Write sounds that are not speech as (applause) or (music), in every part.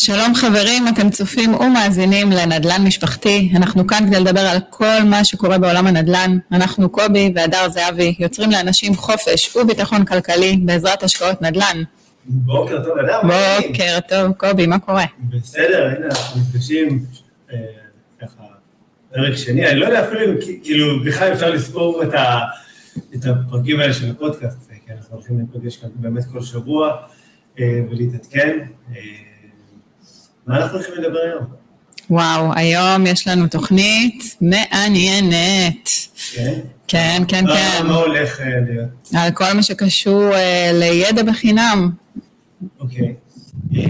שלום חברים, אתם צופים ומאזינים לנדל"ן משפחתי. אנחנו כאן כדי לדבר על כל מה שקורה בעולם הנדל"ן. אנחנו קובי והדר זהבי, יוצרים לאנשים חופש וביטחון כלכלי בעזרת השקעות נדל"ן. בוקר טוב, אדם. בוקר טוב, קובי, מה קורה? בסדר, הנה אנחנו נפגשים אה, ככה, פרק שני, אני לא יודע אפילו אם כאילו בכלל אפשר לספור את, ה, את הפרקים האלה של הפודקאסט, כי אנחנו הולכים להיפגש כאן באמת כל שבוע אה, ולהתעדכן. אה, מה אנחנו הולכים לדבר היום? וואו, היום יש לנו תוכנית מעניינת. כן? כן, כן, מה- כן. מה הולך אה, להיות? על כל מה שקשור אה, לידע בחינם. אוקיי. אה,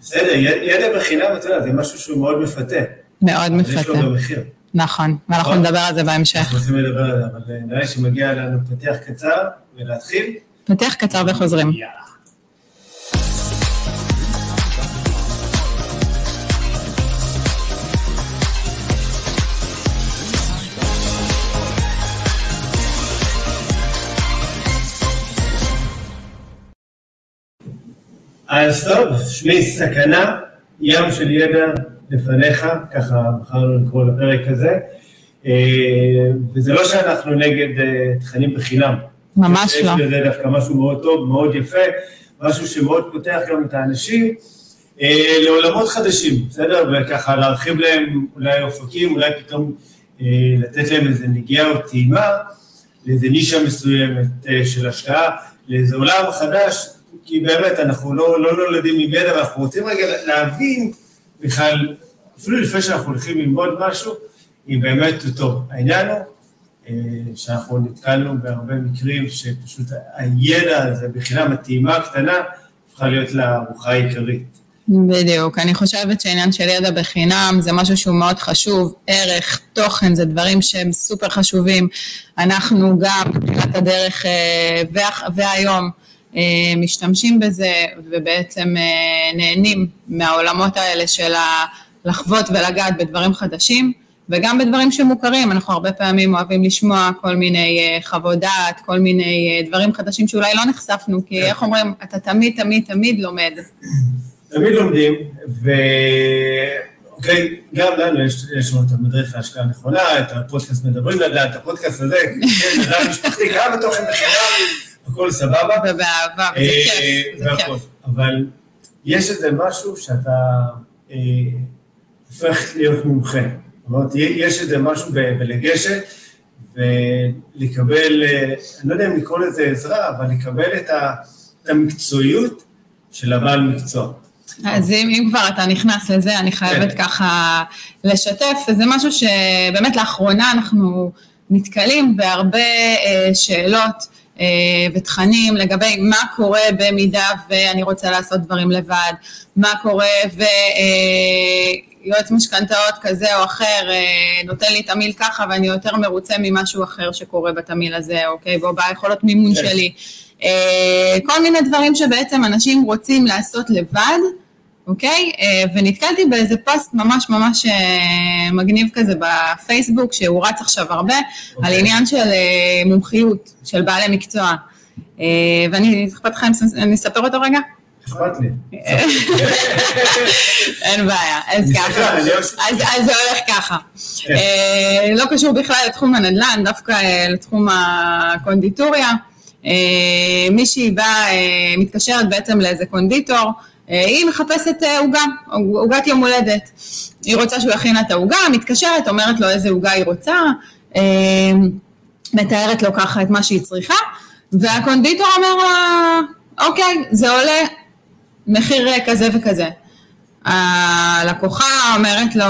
בסדר, ידע בחינם, אתה יודע, זה משהו שהוא מאוד מפתה. מאוד אבל יש לו מפתה. גם מחיר. נכון, ואנחנו נכון. נדבר על זה בהמשך. אנחנו רוצים לדבר על זה, אבל אה, נראה לי שמגיע לנו פתיח קצר ולהתחיל. פתיח קצר וחוזרים. יאללה. אז טוב, שמי סכנה, ים של ידע לפניך, ככה בחרנו לקרוא לפרק הזה. אה, וזה לא שאנחנו נגד אה, תכנים בחינם. ממש לא. יש בזה דווקא משהו מאוד טוב, מאוד יפה, משהו שמאוד פותח גם את האנשים אה, לעולמות חדשים, בסדר? וככה להרחיב להם אולי אופקים, אולי פתאום לתת להם איזה נגיעה או טעימה לאיזה נישה מסוימת של השקעה, לאיזה עולם חדש, כי באמת אנחנו לא, לא נולדים עם ידע, ואנחנו רוצים רגע להבין בכלל, אפילו לפני שאנחנו הולכים ללמוד משהו, אם באמת הוא טוב. העניין הוא אה, שאנחנו נתקלנו בהרבה מקרים שפשוט הידע הזה, בחינם הטעימה הקטנה, הפכה להיות לארוחה העיקרית. בדיוק, אני חושבת שעניין של ידע בחינם זה משהו שהוא מאוד חשוב, ערך, תוכן, זה דברים שהם סופר חשובים. אנחנו גם בתחילת הדרך אה, וה- והיום משתמשים בזה ובעצם אה, נהנים מהעולמות האלה של לחוות ולגעת בדברים חדשים. וגם בדברים שמוכרים, אנחנו הרבה פעמים אוהבים לשמוע כל מיני אה, חוות דעת, כל מיני אה, דברים חדשים שאולי לא נחשפנו, כי איך אומרים, אתה תמיד תמיד תמיד לומד. תמיד לומדים, ואוקיי, גם לנו יש, יש לנו את המדריך להשקעה נכונה, את הפודקאסט מדברים לדעת, את הפודקאסט הזה, כן, לדעת משפחתי, גם בתוכן בחינם, הכל סבבה. ובאהבה, וזה אה, כיף, זה והכל. כיף. אבל יש איזה משהו שאתה אה, הופך להיות מומחה. זאת אומרת, יש איזה משהו בלגשת ולקבל, אה, אני לא יודע אם לקרוא לזה עזרה, אבל לקבל את, המקצועיות של הבעל מקצוע. אז אם, אם כבר אתה נכנס לזה, אני חייבת כן. ככה לשתף, וזה משהו שבאמת לאחרונה אנחנו נתקלים בהרבה אה, שאלות אה, ותכנים לגבי מה קורה במידה ואני רוצה לעשות דברים לבד, מה קורה ויועץ משכנתאות כזה או אחר אה, נותן לי תמיל ככה ואני יותר מרוצה ממשהו אחר שקורה בתמיל הזה, אוקיי, בו ביכולות מימון כן. שלי. אה, כל מיני דברים שבעצם אנשים רוצים לעשות לבד, אוקיי? אה, ונתקלתי באיזה פוסט ממש ממש אה, מגניב כזה בפייסבוק, שהוא רץ עכשיו הרבה, על אוקיי. עניין של אה, מומחיות, של בעלי מקצוע. ואני, אכפת לך אם אני אספר אותו רגע? אכפת לי. (laughs) אין בעיה, אז ככה. אוהב אז, זה הולך ככה. כן. לא קשור בכלל לתחום הנדל"ן, דווקא לתחום הקונדיטוריה. מישהי באה, אה, מתקשרת בעצם לאיזה קונדיטור, היא מחפשת אה, עוגה, עוגת יום הולדת. היא רוצה שהוא יכין לה את העוגה, מתקשרת, אומרת לו איזה עוגה היא רוצה, אה, מתארת לו ככה את מה שהיא צריכה, והקונדיטור אומר לה, אוקיי, זה עולה מחיר אה, כזה וכזה. הלקוחה אומרת לו,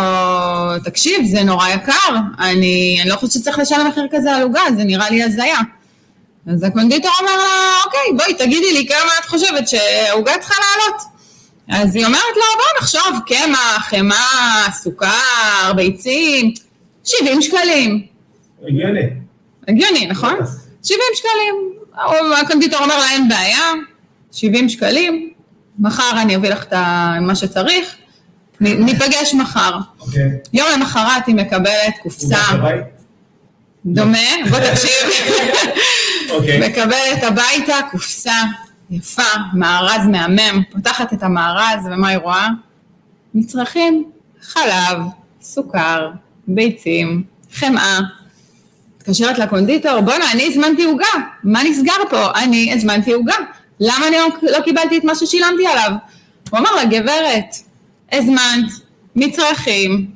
תקשיב, זה נורא יקר, אני, אני לא חושבת שצריך לשלם מחיר כזה על עוגה, זה נראה לי הזיה. אז הקונדיטור אומר לה, אוקיי, בואי תגידי לי כמה את חושבת שהעוגה צריכה לעלות. אז היא אומרת לו, בוא נחשוב, קמח, חמאה, סוכר, ביצים, 70 שקלים. הגיוני. הגיוני, נכון? 70 שקלים. הקונדיטור אומר לה, אין בעיה, 70 שקלים, מחר אני אביא לך את מה שצריך, ניפגש מחר. אוקיי. יום למחרת היא מקבלת קופסה? דומה, בוא תקשיב, (laughs) אוקיי. מקבלת הביתה קופסה יפה, מארז מהמם, פותחת את המארז, ומה היא רואה? מצרכים, חלב, סוכר, ביצים, חמאה. מתקשרת לקונדיטור, בואנה, אני הזמנתי עוגה, מה נסגר פה? אני הזמנתי עוגה, למה אני לא, לא קיבלתי את מה ששילמתי עליו? הוא אמר לה, גברת, הזמנת מצרכים,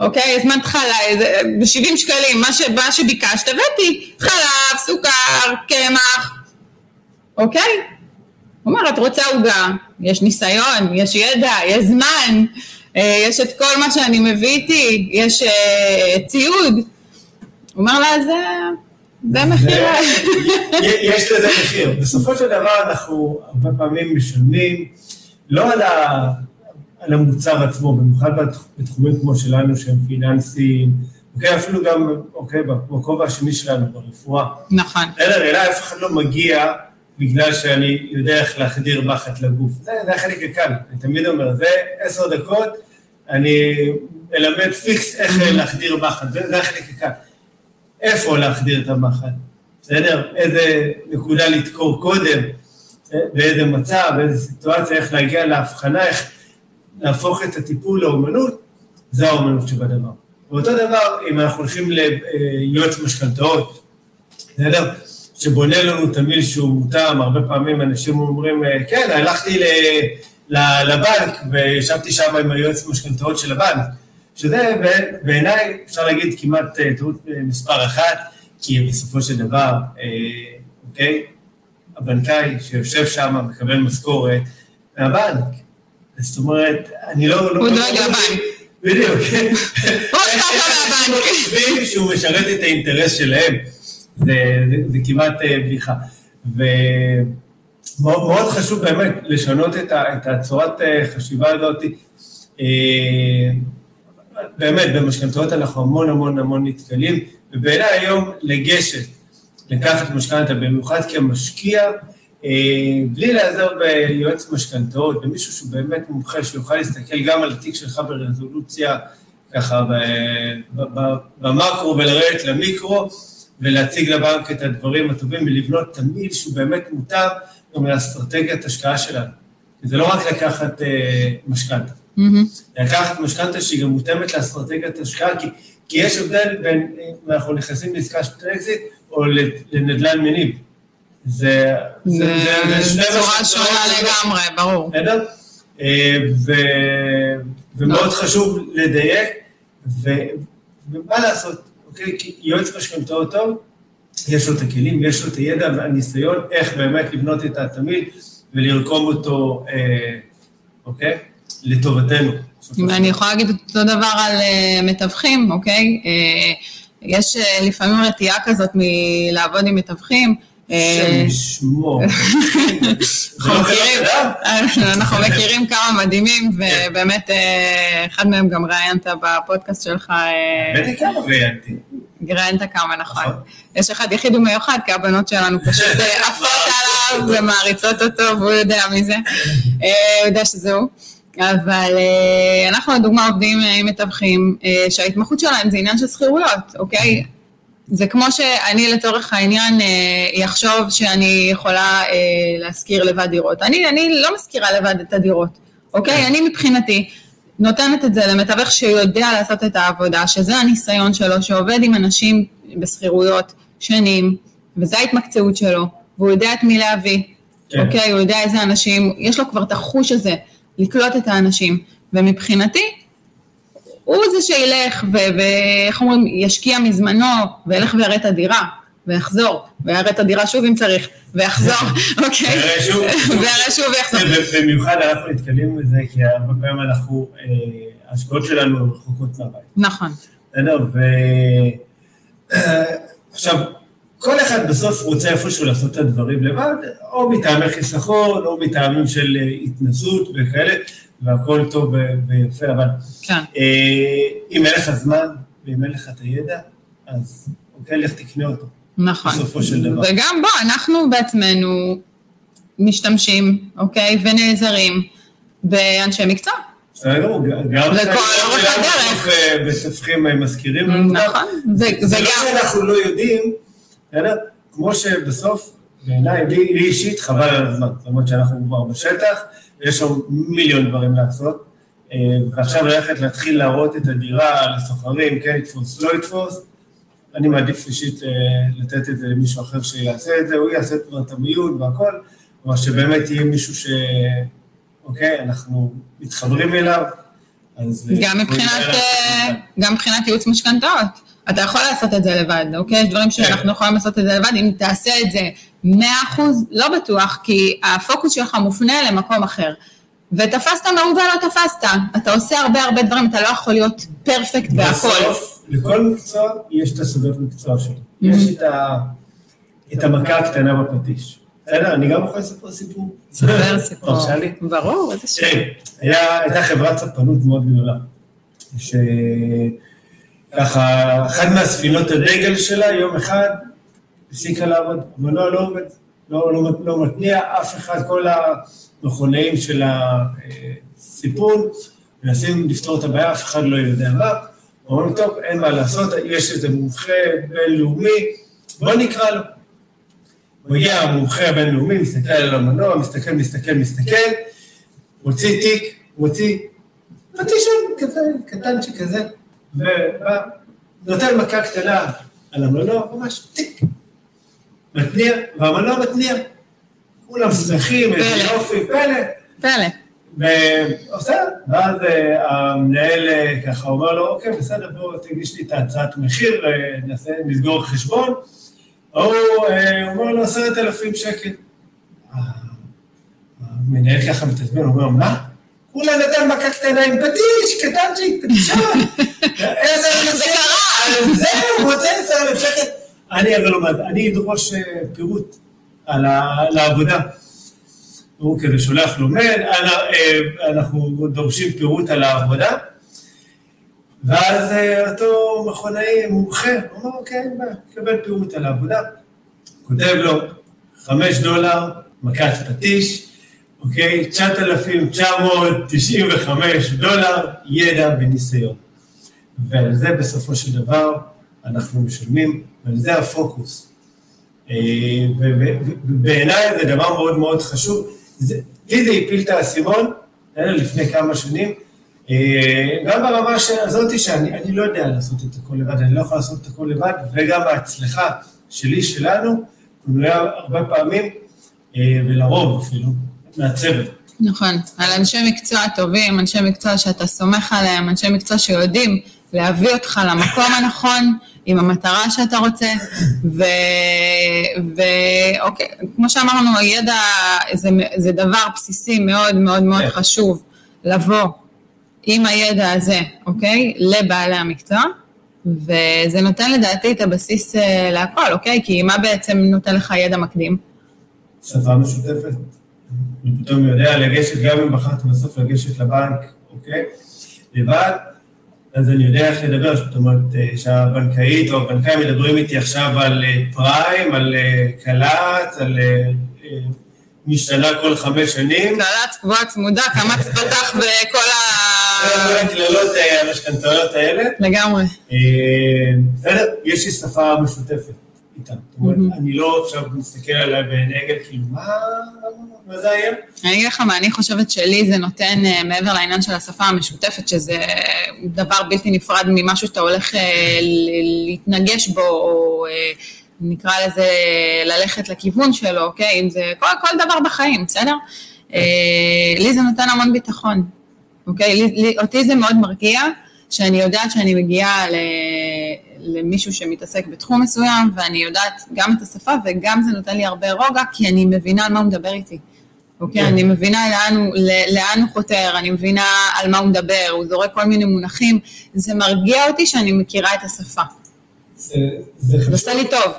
אוקיי? הזמנת חלב, ב-70 שקלים, מה, ש, מה שביקשת, הבאתי, חלב, סוכר, קמח, אוקיי? הוא אומר, את רוצה עוגה, יש ניסיון, יש ידע, יש זמן, אה, יש את כל מה שאני מביא איתי, יש אה, ציוד. הוא אומר לה, זה, זה מחיר. (laughs) יש לזה מחיר. בסופו של דבר אנחנו הרבה פעמים משלמים לא על, ה, על המוצר עצמו, במיוחד בתחומים כמו שלנו שהם פיננסיים, אוקיי, אפילו גם, אוקיי, בכובע השני שלנו, ברפואה. נכון. אלא אליי אף אחד לא מגיע בגלל שאני יודע איך להחדיר מחט לגוף. זה, זה החלק הקל, אני תמיד אומר, זה עשר דקות, אני אלמד פיקס איך להחדיר מחט, זה, זה החלק הקל. איפה להחדיר את המחט, בסדר? איזה נקודה לדקור קודם, באיזה מצב, באיזה סיטואציה, איך להגיע להבחנה, איך להפוך את הטיפול לאומנות, זה האומנות שבדבר. ואותו דבר, אם אנחנו הולכים ליועץ משכנתאות, בסדר? שבונה לנו תמיל שהוא מותאם, הרבה פעמים אנשים אומרים, כן, הלכתי לבנק וישבתי שם עם היועץ משכנתאות של הבנק, שזה בעיניי, אפשר להגיד, כמעט טעות מספר אחת, כי בסופו של דבר, אוקיי, הבנקאי שיושב שם מקבל משכורת מהבנק. זאת אומרת, אני לא... הוא דואג לבנק. בדיוק. הוא אכפת לו מהבנק. שהוא משרת את האינטרס שלהם. זה, זה, זה כמעט בדיחה. ומאוד חשוב באמת לשנות את, ה, את הצורת חשיבה הזאת. באמת, במשכנתאות אנחנו המון המון המון נתקלים, ובעיניי היום לגשת, לקחת משכנתה, במיוחד כמשקיע, בלי להיעזר ביועץ משכנתאות, במישהו שהוא באמת מומחה, שיוכל להסתכל גם על התיק שלך ברזולוציה, ככה במקרו ולרדת למיקרו, ולהציג לבנק את הדברים הטובים ולבנות תמיד שהוא באמת מותאם גם לאסטרטגיית השקעה שלנו. זה לא רק לקחת אה, משכנתה. Mm-hmm. לקחת משכנתה שהיא גם מותאמת לאסטרטגיית השקעה, כי, כי יש הבדל בין אם אנחנו נכנסים לעסקה של אקזיט או לנדל"ן מניב. זה... זה, זה, זה צורה שונה לגמרי, ברור. בסדר? ו, ומאוד חשוב לדייק, ומה לעשות, יועץ משכנתאות טוב, יש לו את הכלים, יש לו את הידע והניסיון איך באמת לבנות את התמהיל ולרקום אותו, אה, אוקיי? לטובתנו. ואני יכולה להגיד אותו דבר על uh, מתווכים, אוקיי? Uh, יש uh, לפעמים רתיעה כזאת מלעבוד עם מתווכים. השם ישמור. (laughs) אנחנו מכירים כמה מדהימים, ובאמת אחד מהם גם ראיינת בפודקאסט שלך. בטח כמה ראיינתי. ראיינת כמה, נכון. יש אחד יחיד ומיוחד, כי הבנות שלנו פשוט (laughs) עפות עליו ומעריצות אותו, והוא יודע מי זה. הוא יודע שזה הוא. אבל אנחנו לדוגמה עובדים עם מתווכים שההתמחות שלהם זה עניין של שכירויות, אוקיי? זה כמו שאני לצורך העניין יחשוב שאני יכולה להשכיר לבד דירות. אני, אני לא משכירה לבד את הדירות, אוקיי? אני מבחינתי נותנת את זה למתווך שיודע לעשות את העבודה, שזה הניסיון שלו, שעובד עם אנשים בשכירויות שנים, וזו ההתמקצעות שלו, והוא יודע את מי להביא, כן. אוקיי? הוא יודע איזה אנשים, יש לו כבר את החוש הזה לקלוט את האנשים, ומבחינתי, הוא זה שילך, ואיך אומרים, ישקיע מזמנו, וילך ויראה את הדירה, ויחזור, ויראה את הדירה שוב אם צריך, ויחזור, (laughs) אוקיי? ויראה שוב. ויראה שוב ויחזור. במיוחד אנחנו נתקלים בזה, כי הרבה פעמים אנחנו, ההשקעות שלנו רחוקות מהבית. נכון. בסדר, ועכשיו, כל אחד בסוף רוצה איפשהו לעשות את הדברים לבד, או מטעמי חיסכון, או מטעמים של התנסות וכאלה, והכל טוב ויפה, אבל כן. אם אין לך זמן ואם אין לך את הידע, אז אוקיי, לך תקנה אותו. נכון. בסופו של דבר. וגם בוא, אנחנו בעצמנו משתמשים, אוקיי, ונעזרים באנשי מקצוע. בסדר, גם לכל אורך הדרך. מתווכים מזכירים לנו. נכון. זה לא שאנחנו לא יודעים? כמו שבסוף בעיניי, לי לי אישית חבל על הזמן, זאת אומרת שאנחנו כבר בשטח, יש שם מיליון דברים לעשות, אה, ועכשיו ללכת להתחיל להראות את הדירה לסוחרים, כן יתפוס, לא יתפוס, אני מעדיף אישית אה, לתת את זה למישהו אחר שיעשה את זה, הוא יעשה כבר את המיון והכל, כלומר שבאמת יהיה מישהו ש... אוקיי, אנחנו מתחברים אליו, אז... אה, גם מבחינת, אה, גם מבחינת ייעוץ משכנתאות. אתה יכול לעשות את זה לבד, אוקיי? יש דברים שאנחנו יכולים לעשות את זה לבד, אם תעשה את זה 100%, לא בטוח, כי הפוקוס שלך מופנה למקום אחר. ותפסת מרובה לא תפסת, אתה עושה הרבה הרבה דברים, אתה לא יכול להיות פרפקט בהכל. בסוף, לכל מקצוע יש את הסודות מקצוע שלו. יש את ה- את המכה הקטנה בפטיש. בסדר? אני גם יכול לספר סיפור. ספר (laughs) סיפור. תרשה לי? ברור, איזה שם. היה- הייתה חברת ספנות מאוד גדולה, שככה, אחת מהספינות הדגל שלה, יום אחד, הפסיקה לעבוד, המנוע לא עובד, לא, לא, לא מתניע, אף אחד, כל המכונאים של הסיפון, מנסים לפתור את הבעיה, אף אחד לא יודע מה. אומרים, טוב, אין מה לעשות, יש איזה מומחה בינלאומי, בוא נקרא לו. מגיע המומחה הבינלאומי, מסתכל על המנוע, מסתכל, מסתכל, מסתכל, מוציא תיק, מוציא פטישון כזה, קטנצ'יק כזה, ובא, נותן מכה קטנה על המנוע, ממש טיק, מתניע, והמנוע מתניע. כולם שמחים, איזה. יופי, פלא. פלא. ועושה, ואז אה, המנהל אה, ככה אומר לו, אוקיי, בסדר, בוא תגיש לי את ההצעת מחיר, אה, נעשה, נסגור חשבון. הוא אומר לו, עשרת אלפים שקל. המנהל ככה מתעצבן, הוא אומר, מה? כולה נתן מכה קטנה עם פטיש, קטנצ'יק, פטישון. (laughs) איזה קרה? זהו, הוא רוצה עשר אלף שקל. אני לא מעט, אני אדרוש פירוט על העבודה. הוא כזה שולח לו מייל, אנא, אה, אנחנו דורשים פירוט על העבודה, ואז אה, אותו מכונאי מומחה, הוא אומר, אוקיי, אין בעיה, קבל פירוט על העבודה, כותב לו, חמש דולר, מכת פטיש, אוקיי, 9,995 דולר, ידע וניסיון. ועל זה בסופו של דבר אנחנו משלמים, ועל זה הפוקוס. אה, ובעיניי זה דבר מאוד מאוד חשוב. לי זה הפיל את האסימון, אה, לפני כמה שנים, אה, גם ברמה הזאתי שאני אני לא יודע לעשות את הכל לבד, אני לא יכול לעשות את הכל לבד, וגם ההצלחה שלי, שלנו, בנויה הרבה פעמים, אה, ולרוב אפילו, מהצוות. נכון, על אנשי מקצוע טובים, אנשי מקצוע שאתה סומך עליהם, אנשי מקצוע שיודעים להביא אותך למקום הנכון, עם המטרה שאתה רוצה, ואוקיי, כמו שאמרנו, ידע זה, זה דבר בסיסי מאוד מאוד מאוד כן. חשוב, לבוא עם הידע הזה, אוקיי, לבעלי המקצוע, וזה נותן לדעתי את הבסיס אה, להכל, אוקיי? כי מה בעצם נותן לך ידע מקדים? שפה משותפת. אני פתאום יודע לגשת, גם אם בחרתי בסוף לגשת לבנק, אוקיי? לבד, אז אני יודע איך לדבר, זאת אומרת, אה, שהבנקאית או הבנקאי מדברים איתי עכשיו על אה, פריים, על אה, קל"צ, על משתנה כל חמש שנים. קל"צ קבועה צמודה, קמ"ץ (laughs) פתח וכל זה ה... הקללות, אה, המשכנתאות האלה. לגמרי. בסדר, יש לי שפה משותפת איתם. זאת אומרת. אני לא עכשיו מסתכל עליה בנגד, כאילו, מה מה זה היה? אני אגיד לך מה, אני חושבת שלי זה נותן, אה, מעבר לעניין של השפה המשותפת, שזה דבר בלתי נפרד ממשהו שאתה הולך אה, ל- להתנגש בו, או אה, נקרא לזה ללכת לכיוון שלו, אוקיי? אם זה כל, כל דבר בחיים, בסדר? לי זה נותן המון ביטחון, אוקיי? לי, לי, אותי זה מאוד מרגיע, שאני יודעת שאני מגיעה ל, למישהו שמתעסק בתחום מסוים, ואני יודעת גם את השפה, וגם זה נותן לי הרבה רוגע, כי אני מבינה על מה הוא מדבר איתי. אוקיי, כן. אני מבינה לאן הוא, לאן הוא חותר, אני מבינה על מה הוא מדבר, הוא זורק כל מיני מונחים, זה מרגיע אותי שאני מכירה את השפה. זה זה חשוב. עושה לי טוב.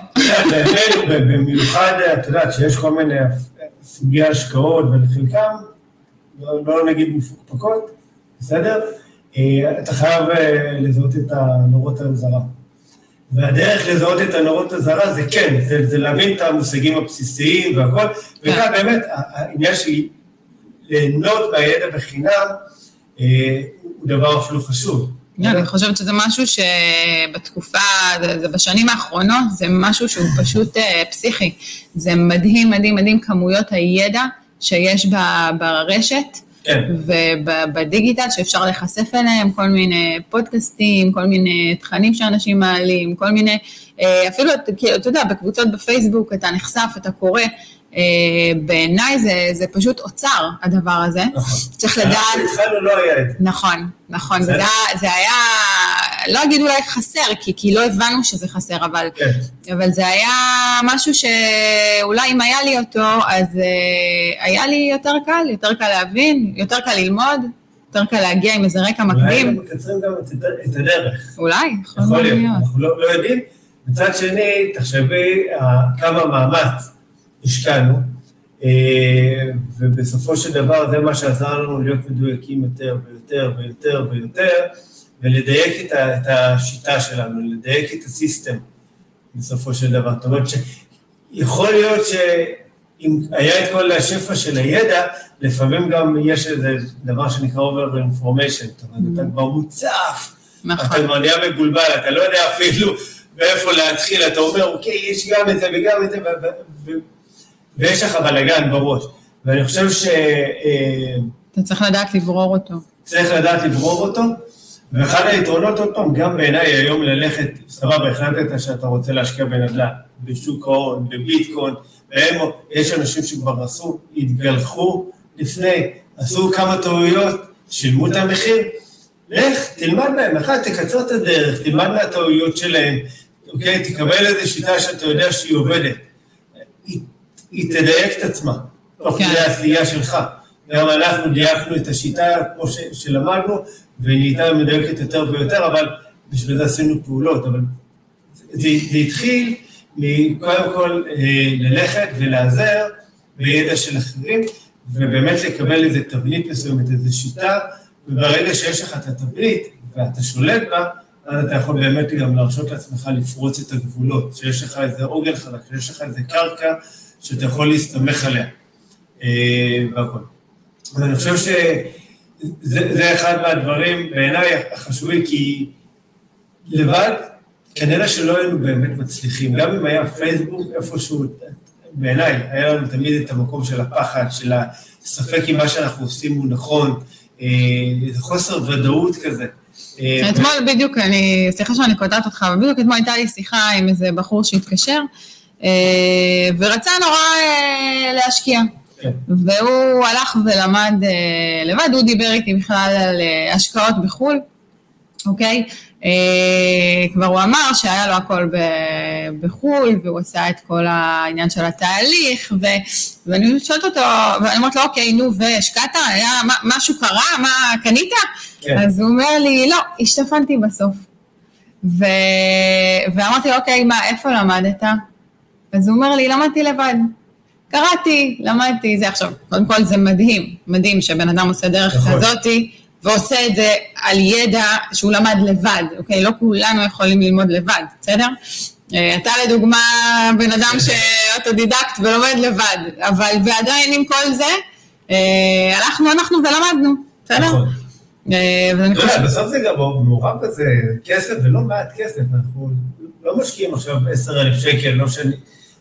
באמת, במיוחד, את יודעת, שיש כל מיני סוגי השקעות, ולחלקם, לא לא נגיד מפוקפקות, בסדר? אה, אתה חייב אה, לזהות את הנורות האזהרה. והדרך לזהות את הנורות האזהרה זה כן, זה, זה להבין את המושגים הבסיסיים והכל, וכאן באמת העניין שלי ליהנות מהידע בחינם אה, הוא דבר אפילו חשוב. אני חושבת שזה משהו שבתקופה, זה, זה בשנים האחרונות, זה משהו שהוא פשוט אה, פסיכי. זה מדהים, מדהים, מדהים כמויות הידע שיש ברשת. כן. ובדיגיטל שאפשר להיחשף אליהם, כל מיני פודקאסטים, כל מיני תכנים שאנשים מעלים, כל מיני, אה, אפילו, כאילו, אתה יודע, בקבוצות בפייסבוק אתה נחשף, אתה קורא, בעיניי זה, זה פשוט אוצר, הדבר הזה. נכון. צריך לדעת... אנחנו התחלנו לא היה את זה. נכון, נכון. זה, זה היה, לא אגיד אולי חסר, כי, כי לא הבנו שזה חסר, אבל, כן. אבל זה היה משהו שאולי אם היה לי אותו, אז uh, היה לי יותר קל, יותר קל להבין, יותר קל ללמוד. יותר קל להגיע עם איזה רקע מקדים. אולי מקצרים גם את הדרך. אולי, יכול להיות. אנחנו לא, לא יודעים. מצד שני, תחשבי כמה מאמץ השקענו, אה, ובסופו של דבר זה מה שעזר לנו להיות מדויקים יותר ויותר ויותר ויותר, ולדייק את, ה, את השיטה שלנו, לדייק את הסיסטם בסופו של דבר. זאת אומרת שיכול להיות שאם היה את כל השפע של הידע, לפעמים גם יש איזה דבר שנקרא over information, זאת אומרת, אתה כבר מוצף, נכון. אתה כבר נהיה מבולבל, אתה לא יודע אפילו מאיפה להתחיל, אתה אומר, אוקיי, יש גם את זה וגם את זה, ויש לך בלאגן בראש. ואני חושב ש... אה, אתה צריך לדעת לברור אותו. צריך לדעת לברור אותו, ואחד היתרונות, עוד פעם, גם בעיניי היום ללכת, סבבה, החלטת שאתה רוצה להשקיע בנדל"ן, בשוק ההון, בביטקוין, והם, יש אנשים שכבר עשו, התגלחו לפני, עשו כמה טעויות, שילמו את המחיר, לך, תלמד מהם, אחד, תקצר את הדרך, תלמד מהטעויות שלהם, אוקיי? תקבל איזו שיטה שאתה יודע שהיא עובדת. היא תדייק את עצמה, תוך כן. כדי העשייה שלך. גם אנחנו דייקנו את השיטה כמו ש, שלמדנו, והיא נהייתה מדויקת יותר ויותר, אבל בשביל זה עשינו פעולות. אבל זה, זה התחיל מקודם כל אה, ללכת ולעזר בידע של אחרים, ובאמת לקבל איזה תבנית מסוימת, איזו שיטה, וברגע שיש לך את התבנית ואתה שולט בה, אז אתה יכול באמת גם להרשות לעצמך לפרוץ את הגבולות, שיש לך איזה עוגן חלק, שיש לך איזה קרקע שאתה יכול להסתמך עליה אה, והכל. ואני חושב שזה אחד מהדברים בעיניי החשובים, כי לבד כנראה שלא היינו באמת מצליחים, גם אם היה פייסבוק איפשהו, בעיניי היה לנו תמיד את המקום של הפחד, של הספק אם מה שאנחנו עושים הוא נכון, אה, איזה חוסר ודאות כזה. אה, אתמול בדיוק, אני, סליחה שאני קוטעת אותך, אבל בדיוק אתמול הייתה לי שיחה עם איזה בחור שהתקשר, אה, ורצה נורא אה, להשקיע. כן. והוא הלך ולמד לבד, הוא דיבר איתי בכלל על השקעות בחו"ל, אוקיי? כבר הוא אמר שהיה לו הכל בחו"ל, והוא עשה את כל העניין של התהליך, ו, ואני שואלת אותו, ואני אומרת לו, אוקיי, נו, והשקעת? היה, משהו קרה? מה, קנית? כן. אז הוא אומר לי, לא, השתפנתי בסוף. ו... ואמרתי, אוקיי, מה, איפה למדת? אז הוא אומר לי, למדתי לבד. קראתי, למדתי, זה עכשיו, קודם כל זה מדהים, מדהים שבן אדם עושה דרך נכון. כזאתי, ועושה את זה על ידע שהוא למד לבד, אוקיי? לא כולנו יכולים ללמוד לבד, בסדר? אה, אתה לדוגמה בן אדם שאוטודידקט ולומד לבד, אבל ועדיין עם כל זה, אה, הלכנו אנחנו ולמדנו, בסדר? נכון. אה, בסוף זה גם מעורב בזה כסף ולא מעט כסף, אנחנו לא משקיעים עכשיו עשר אלף שקל, לא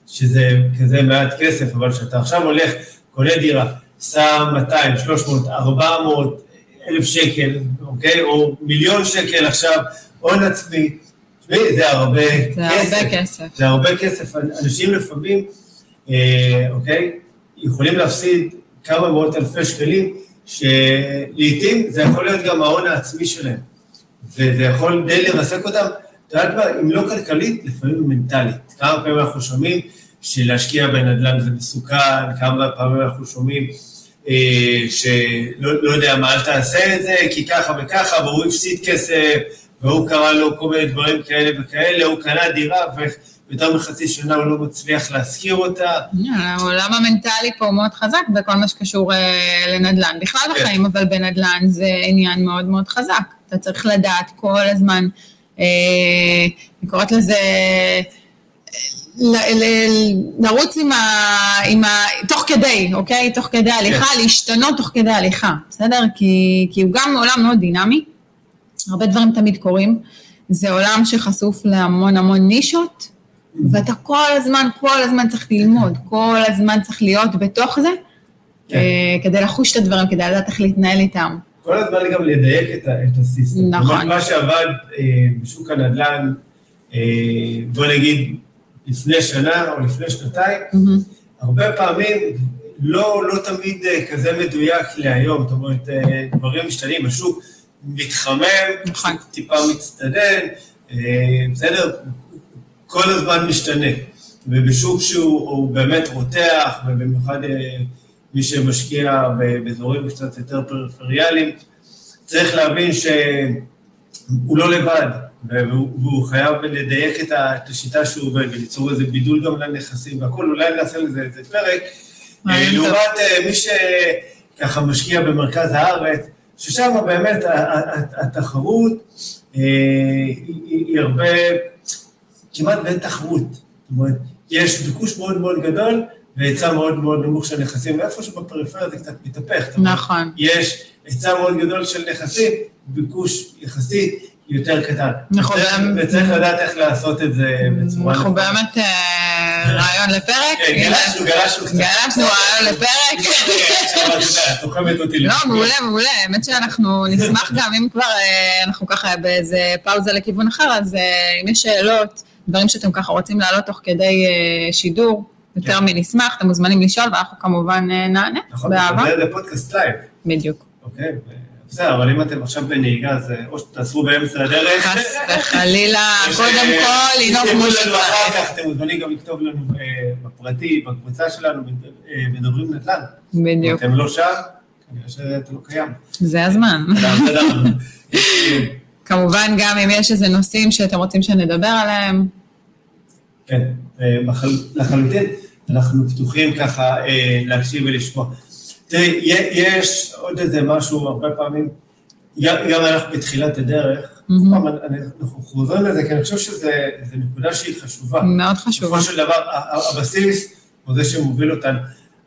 שזה כזה מעט כסף, אבל כשאתה עכשיו הולך, קונה דירה, שם 200, 300, 400 אלף שקל, אוקיי? או מיליון שקל עכשיו, הון עצמי, זה הרבה כסף. זה הרבה כסף. זה הרבה כסף. אנשים לפעמים, אה, אוקיי, יכולים להפסיד כמה מאות אלפי שקלים, שלעיתים זה יכול להיות גם ההון העצמי שלהם, וזה יכול די לרסק אותם, את יודעת מה, אם לא כלכלית, לפעמים מנטלית. כמה פעמים אנחנו שומעים שלהשקיע בנדל"ן זה מסוכן, כמה פעמים אנחנו שומעים אה, שלא, לא יודע מה, אל תעשה את זה, כי ככה וככה, והוא הפסיד כסף, והוא קרא לו כל מיני דברים כאלה וכאלה, הוא קנה דירה, ו... יותר מחצי שנה הוא לא מצליח להשכיר אותה. העולם המנטלי פה מאוד חזק בכל מה שקשור אה, לנדל"ן. בכלל כן. בחיים, אבל בנדל"ן זה עניין מאוד מאוד חזק. אתה צריך לדעת כל הזמן, אה, אני קוראת לזה... לרוץ עם ה, עם ה... תוך כדי, אוקיי? תוך כדי הליכה, כן. להשתנות תוך כדי הליכה, בסדר? כי, כי הוא גם עולם מאוד דינמי, הרבה דברים תמיד קורים. זה עולם שחשוף להמון המון נישות, ואתה כל הזמן, כל הזמן צריך ללמוד, כל הזמן צריך להיות בתוך זה, כן. אה, כדי לחוש את הדברים, כדי לדעת איך להתנהל איתם. כל הזמן גם לדייק את, ה- את הסיסטם. נכון. מה שעבד אה, בשוק הנדל"ן, אה, בוא נגיד, לפני שנה או לפני שנתיים, מהמם. הרבה פעמים לא, לא תמיד אה, כזה מדויק להיום, זאת אומרת, אה, דברים משתנים, השוק מתחמם, נכון. טיפה מצטדן, אה, בסדר? כל הזמן משתנה. ובשוק שהוא הוא באמת רותח, ובמיוחד מי שמשקיע באזורים קצת יותר פריפריאליים, צריך להבין שהוא לא לבד, והוא, והוא חייב לדייק את ה- את השיטה שהוא עובד, וליצור איזה בידול גם לנכסים והכול, אולי נעשה לזה איזה פרק. אה. לעומת אה, מי שככה משקיע במרכז הארץ, ששם באמת התחרות אה, היא הרבה, כמעט ואין תחרות. זאת אומרת, יש ביקוש מאוד מאוד גדול והיצע מאוד מאוד נמוך של נכסים, ואיפה שבפריפריה זה קצת מתהפך. נכון. יש היצע מאוד גדול של נכסים, ביקוש יחסית יותר קטן. נכון, וצריך- לדעת איך לעשות את זה בצורה אנחנו. באמת אה, רעיון לפרק. כן, גלשנו, גלשנו קצת. גלשנו רעיון לפרק. עכשיו את יודעת, תוחמת אותי. לא. מעולה, מעולה. האמת שאנחנו (laughs) נשמח גם, אם כבר אה, אנחנו ככה באיזה פאוזה לכיוון אחר, אז אה, אם יש שאלות, דברים שאתם ככה רוצים להעלות תוך כדי שידור, יותר כן. נשמח, אתם מוזמנים לשאול, ואנחנו כמובן נענה, נכון, באהבה. זה- זה פודקאסט לייב, בדיוק. אוקיי? בסדר, אבל אם אתם עכשיו בנהיגה, אז אה, או שתעצרו באמצע הדרך. חס וחלילה, קודם כל, לנהוג כמו שצריך. אחר כך, אתם מוזמנים גם לכתוב לנו אה, בפרטי, בקבוצה שלנו, אה, מדברים נדל"ן. בדיוק, אתם לא שם, כנראה שאתה לא קיים. זה הזמן. כמובן, גם אם יש איזה נושאים שאתם רוצים שנדבר עליהם, כן, לחלוטין, אנחנו פתוחים ככה להקשיב ולשמוע. תראי, יש עוד איזה משהו, הרבה פעמים, גם אנחנו בתחילת הדרך. פעם אנחנו חוזרים לזה, כי אני חושב שזו נקודה שהיא חשובה. מאוד חשובה. בסופו של דבר, הבסיס הוא זה שמוביל אותנו.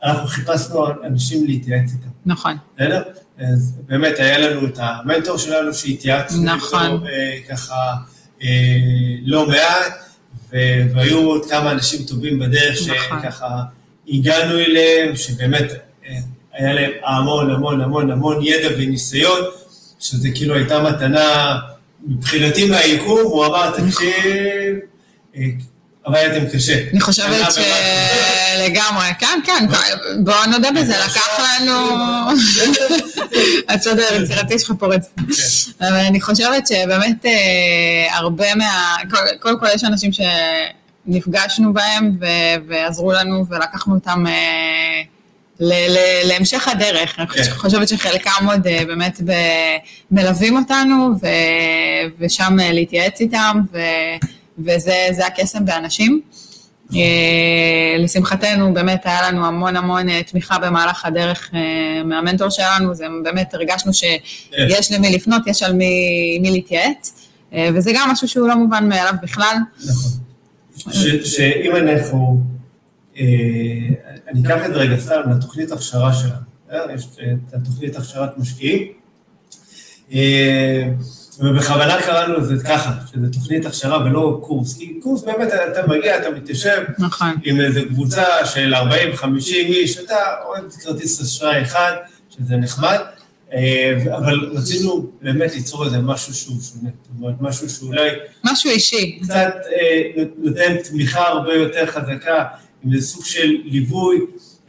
אנחנו חיפשנו אנשים להתייעץ איתם, נכון, בסדר? אז באמת היה לנו את המנטור שלנו שהתייעצנו נכון. איתו אה, ככה אה, לא מעט, והיו עוד כמה אנשים טובים בדרך נכון. שככה הגענו אליהם, שבאמת היה להם המון המון המון המון ידע וניסיון, שזה כאילו הייתה מתנה מבחינתי מהיקום, הוא אמר, תקשיב, אה, עבדתם קשה. אני חושבת שלגמרי, כן, כן, בואו נודה בזה, לקח לנו... הצד היצירתי שלך פורץ. אבל אני חושבת שבאמת אה, הרבה מה... קודם כל, יש אנשים שנפגשנו בהם ו- ועזרו לנו ולקחנו אותם אה, להמשך הדרך. אני כן. חושבת שחלקם עוד אה, באמת ב- מלווים אותנו ו- ושם אה, להתייעץ איתם ו- וזה זה הקסם באנשים. אה, לשמחתנו באמת היה לנו המון המון תמיכה במהלך הדרך מהמנטור שלנו, זה באמת הרגשנו שיש למי לפנות, יש על מי, מי להתייעץ, וזה גם משהו שהוא לא מובן מאליו בכלל. נכון. ש- שאם אנחנו, אני אקח את זה רגע סתם לתוכנית הכשרה שלנו, אה, יש את התוכנית הכשרת משקיעים, אה, ובכוונה קראנו לזה ככה, שזה תוכנית הכשרה ולא קורס, כי קורס באמת אתה מגיע, אתה מתיישב נכון, עם איזו קבוצה של 40-50 איש, אתה עוד כרטיס אשראי אחד, שזה נחמד, אה, אבל רצינו באמת ליצור איזה משהו שהוא שונה, זאת אומרת, משהו שאולי משהו אישי, קצת נותן תמיכה הרבה יותר חזקה, עם איזה סוג של ליווי,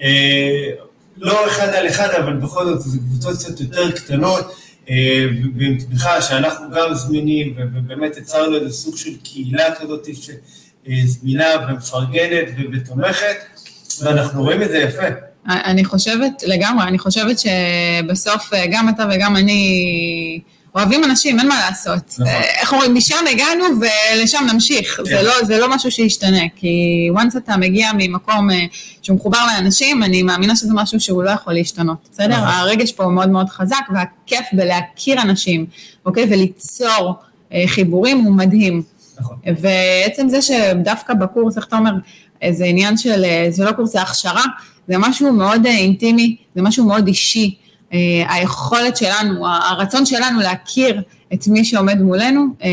אה, לא אחד על אחד, אבל בכל זאת זה קבוצות קצת יותר קטנות, אה, ועם תמיכה שאנחנו גם זמינים, ובאמת יצרנו איזה סוג של קהילה כזאת שזמינה ומפרגנת ו- ותומכת, ואנחנו רואים את זה יפה. אני חושבת, לגמרי, אני חושבת שבסוף אה, גם אתה וגם אני אוהבים אנשים, אין מה לעשות. נכון. אה, איך אומרים, משם הגענו ולשם נמשיך. כן. זה, לא, זה לא משהו שישתנה, כי once אתה מגיע ממקום אה, שהוא מחובר לאנשים, אני מאמינה שזה משהו שהוא לא יכול להשתנות, בסדר? נכון. הרגש פה הוא מאוד מאוד חזק, והכיף בלהכיר אנשים, אוקיי? וליצור אה, חיבורים הוא מדהים. נכון. ועצם זה שדווקא בקורס, איך אתה אומר, זה עניין של, אה, זה לא קורס, זה הכשרה, זה משהו מאוד אינטימי, זה משהו מאוד אישי. אה, היכולת שלנו, הרצון שלנו להכיר את מי שעומד מולנו, אה,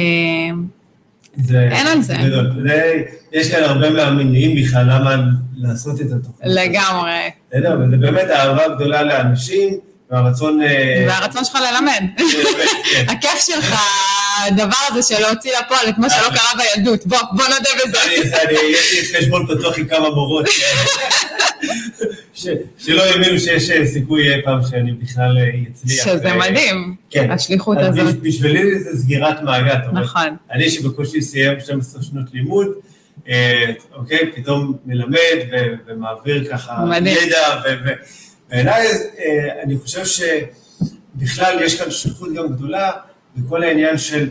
זה, אין על זה. גדול. זה, יש כאן הרבה מהמניעים בכלל למה לעשות את התוכנית. לגמרי. בסדר? וזה באמת אהבה גדולה לאנשים, והרצון... אה, והרצון שלך ללמד. כן. (laughs) הכיף שלך, הדבר הזה של להוציא לפועל את מה שלא קרה בילדות. בוא, בוא נודה בזה. יש לי חשבון פתוח עם כמה מורות, (laughs) ש- שלא האמינו שיש אה, סיכוי אי פעם שאני בכלל אה, אצליח. שזה ו- מדהים, כן. השליחות הזאת. בש- בשבילי זה סגירת מעגל. נכון. אני שבקושי סיים 12 שנות לימוד, אה, אוקיי, פתאום מלמד ו- ומעביר ככה מדהים. ידע, ו- ו- בעיניי אה, אני חושב שבכלל יש כאן שליחות גם גדולה בכל העניין של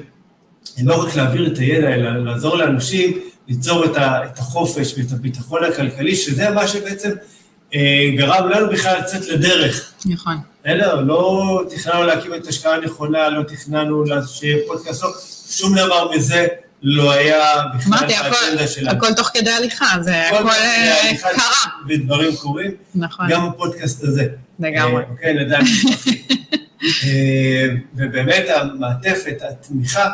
לא רק להעביר את הידע, אלא לעזור לאנשים ליצור את, ה, את החופש ואת הביטחון הכלכלי, שזה מה שבעצם אה, גרם לנו בכלל לצאת לדרך. נכון. בסדר? לא תכננו להקים את השקעה הנכונה, לא תכננו שיהיה פודקאסט, לא, שום דבר מזה לא היה בכלל באג'נדה שלנו. הכל תוך כדי הליכה, זה הכל אה, קרה. ודברים קורים, נכון. גם הפודקאסט הזה. לגמרי. אה, אוקיי, נדע. (laughs) אה, ובאמת המעטפת, התמיכה,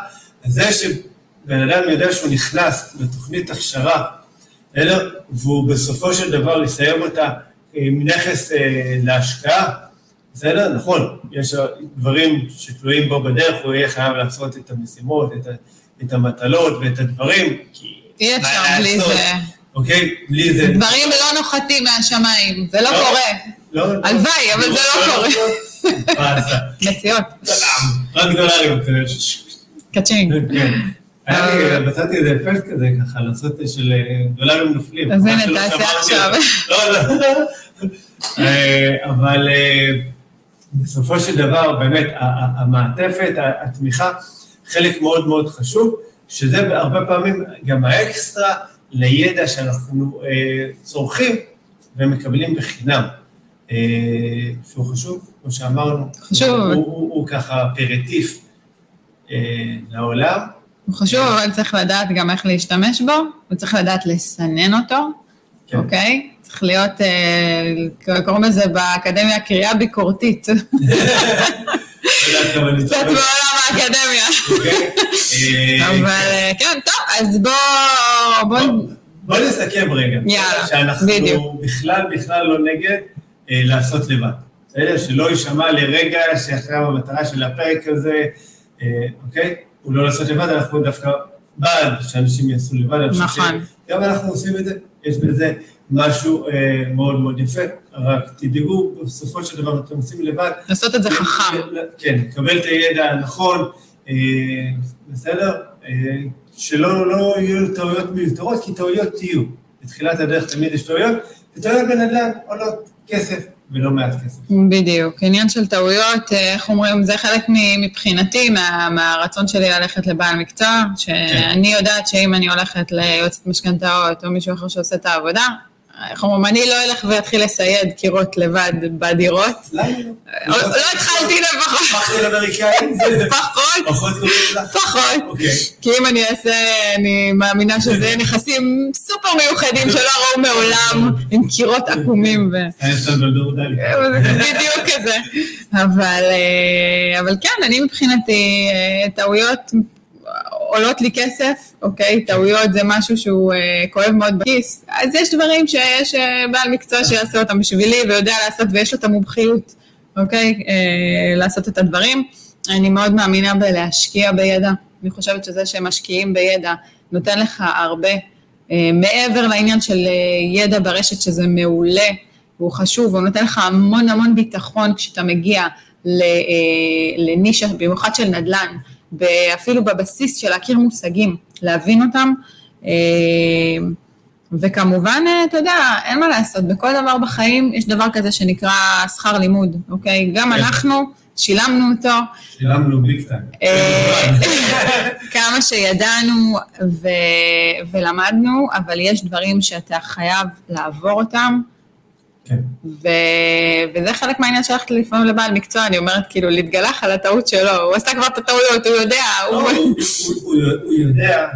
זה שבן אדם יודע שהוא נכנס לתוכנית הכשרה, בסדר? והוא בסופו של דבר יסיים אותה עם נכס אה, להשקעה, בסדר? נכון, יש דברים שתלויים בו בדרך, הוא יהיה חייב לעשות את המשימות, את, ה, את המטלות ואת הדברים, כי... אי אפשר בלי לעשות, זה. אוקיי? בלי זה... דברים לא נוחתים מהשמיים, זה לא לא. קורה. לא, לא. הלוואי, אבל זה לא קורה. מציאות, רק דולרים. קצ'ינג. כן. היה לי, מצאתי איזה אפקט כזה ככה, לעשות של אה, דולרים נופלים. אז הנה, תעשה עכשיו. לא, לא. אה, אבל אה, בסופו של דבר, באמת, המעטפת, התמיכה, חלק מאוד מאוד חשוב, שזה הרבה פעמים גם האקסטרה לידע שאנחנו אה, צורכים ומקבלים בחינם. אה, שהוא חשוב, כמו שאמרנו. חשוב. הוא, ככה אפרטיף אה, לעולם. הוא חשוב, אבל צריך לדעת גם איך להשתמש בו, וצריך לדעת לסנן אותו, כן. אוקיי? צריך להיות, אה, קוראים לזה באקדמיה קריאה ביקורתית, לא קצת בעולם האקדמיה. אוקיי? אה, אבל אה, כן, טוב, אז בוא, בוא, בוא נסכם רגע. יאללה, שאנחנו. בכלל בכלל לא נגד לעשות לבד. בסדר? שלא יישמע לרגע שעכשיו המטרה של הפרק הזה, אוקיי? הוא לא לעשות לבד, אנחנו דווקא בעד שאנשים יעשו לבד. נכון. שגם אנחנו עושים את זה, יש בזה משהו אה, מאוד מאוד יפה, רק תדאגו, בסופו של דבר אתם עושים לבד. לעשות את זה חכם. כן, לקבל את הידע הנכון, אה, בסדר? אה, שלא לא יהיו טעויות מיותרות, כי טעויות יהיו. בתחילת הדרך תמיד יש טעויות, וטעויות בנדל"ן עולות כסף ולא מעט כסף. בדיוק, עניין של טעויות, אה, איך אומרים, זה חלק מבחינתי, מה, מהרצון שלי ללכת לבעל מקצוע, שאני יודעת שאם אני הולכת ליועצת משכנתאות או מישהו אחר שעושה את העבודה, איך אומרים, אני לא אלך ואתחיל לסייד קירות לבד בדירות. לא? לא התחלתי לפחות, פחות, פחות? פחות. אוקיי. כי אם אני אעשה, אני מאמינה שזה נכסים סופר מיוחדים שלא ראו מעולם, עם קירות עקומים. זה בדיוק כזה. אבל, אה, אבל כן, אני מבחינתי, אה, טעויות עולות לי כסף, אוקיי? טעויות זה משהו שהוא אה, כואב מאוד בכיס. אז יש דברים שיש אה, בעל מקצוע שיעשה אותם בשבילי ויודע לעשות ויש לו את המומחיות, אוקיי? אה, לעשות את הדברים. אני מאוד מאמינה בלהשקיע בידע. אני חושבת שזה שהם משקיעים בידע נותן לך הרבה. אה, מעבר לעניין של אה, ידע ברשת שזה מעולה, והוא חשוב, הוא נותן לך המון המון ביטחון כשאתה מגיע אה, לנישה, במיוחד של נדל"ן, אפילו בבסיס של להכיר מושגים, להבין אותם. אה, וכמובן, אה, אתה יודע, אין מה לעשות, בכל דבר בחיים יש דבר כזה שנקרא שכר לימוד, אוקיי? גם כן. אנחנו שילמנו אותו, שילמנו ביג טיים. אה, (laughs) כמה שידענו ו... ולמדנו, אבל יש דברים שאתה חייב לעבור אותם, כן. ו... וזה חלק מהעניין שהלכת לפעמים לבעל מקצוע, אני אומרת, כאילו, להתגלח על הטעות שלו, הוא עשה כבר את הטעויות, הוא יודע, לא, הוא... הוא- הוא- הוא יודע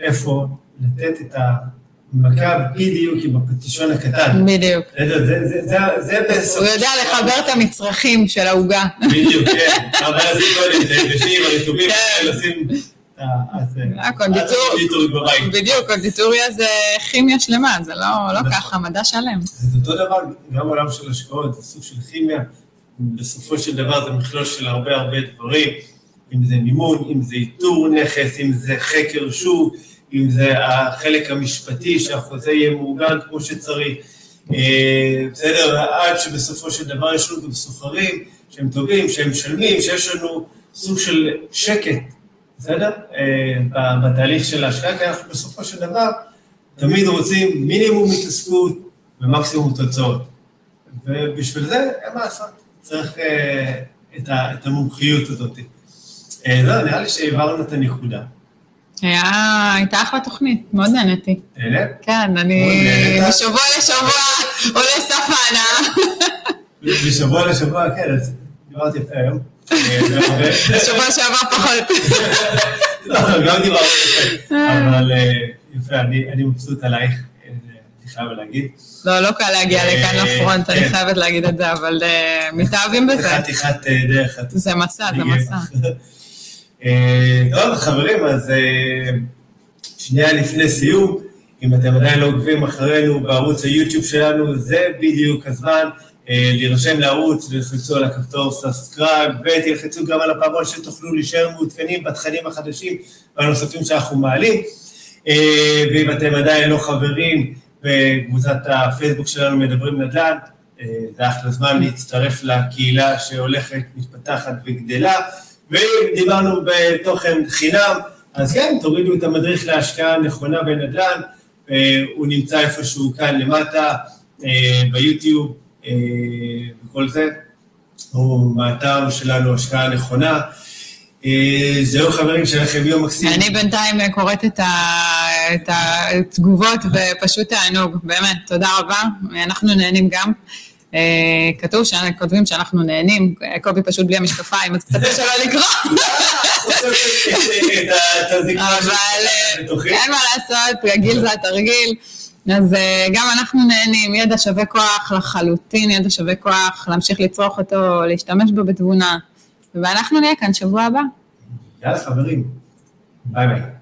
איפה לתת את מכה בדיוק עם הפטישון הקטן. בדיוק. בסדר? זה- זה- זה- זה בסוף. הוא יודע לחבר את המצרכים של העוגה. בדיוק, כן. אבל לשים קודם, זה בפנים, הרטובים. לשים... אה, אה. בדיוק, קונדיטוריה זה כימיה שלמה, זה לא לא נכון. ככה, מדע שלם. זה אותו דבר, גם בעולם של השקעות, זה סוג של כימיה. בסופו של דבר זה מכלול של הרבה הרבה דברים, אם זה מימון, אם זה איתור נכס, אם זה חקר שוק, אם זה החלק המשפטי, שהחוזה יהיה מאורגן כמו שצריך. אה, בסדר, עד שבסופו של דבר יש לנו גם סוחרים שהם טובים, שהם משלמים, שיש לנו סוג של שקט, בסדר? אה, בתהליך של ההשקעה, כי אנחנו בסופו של דבר תמיד רוצים מינימום התעסקות ומקסימום תוצאות. ובשביל זה, אין מה לעשות, צריך אה, את, ה, את המומחיות הזאת. אה, לא, נראה לי שהעברנו את הנקודה. היה, הייתה אחלה תוכנית, מאוד נהניתי. נהנה? כן, אני נהנית? משבוע לשבוע עולה ההנאה. משבוע לשבוע, כן, אז דיברתי יפה היום. אה, והרבה- שבוע שעבר פחות. לא, גם דיברתי יפה, אבל אה, יפה, אני מבסוט עלייך, אה, אני חייב להגיד. לא, לא קל להגיע לכאן לפרונט, אני כן. חייבת להגיד את זה, אבל אה, מתאהבים זה בזה. חתיכת דרך. זה מסע, זה מסע. (laughs) טוב, חברים, אז שנייה לפני סיום, אם אתם עדיין לא עוקבים אחרינו בערוץ היוטיוב שלנו, זה בדיוק הזמן להירשם לערוץ, תלחצו על הכפתור subscribe, ותלחצו גם על הפעמון שתוכלו להישאר מעודכנים בתכנים החדשים והנוספים שאנחנו מעלים. אה, ואם אתם עדיין לא חברים בקבוצת הפייסבוק שלנו מדברים נדל"ן, אה, זה אחלה זמן להצטרף לקהילה שהולכת, מתפתחת וגדלה. ואם דיברנו בתוכן חינם, אז כן, תורידו את המדריך להשקעה נכונה בנדל"ן, אה, הוא נמצא איפשהו כאן למטה, אה, ביוטיוב אה, וכל זה, או מהאתר שלנו, השקעה נכונה. אה, זהו חברים, שיהיה לכם יום מקסים. אני בינתיים אה, קוראת את ה- את התגובות ופשוט תענוג, באמת, תודה רבה, אנחנו נהנים גם. אה, כתוב שכותבים שאנחנו נהנים, אה, קובי פשוט בלי המשקפיים, אז קצת קשה לו לקרוא, (laughs) אבל אה. אין מה לעשות, רגיל זה התרגיל. אז אה, גם אנחנו נהנים, ידע שווה כוח לחלוטין, ידע שווה כוח להמשיך לצרוך אותו, להשתמש בו בתבונה. ואנחנו נהיה כאן שבוע הבא. יאללה חברים, ביי ביי.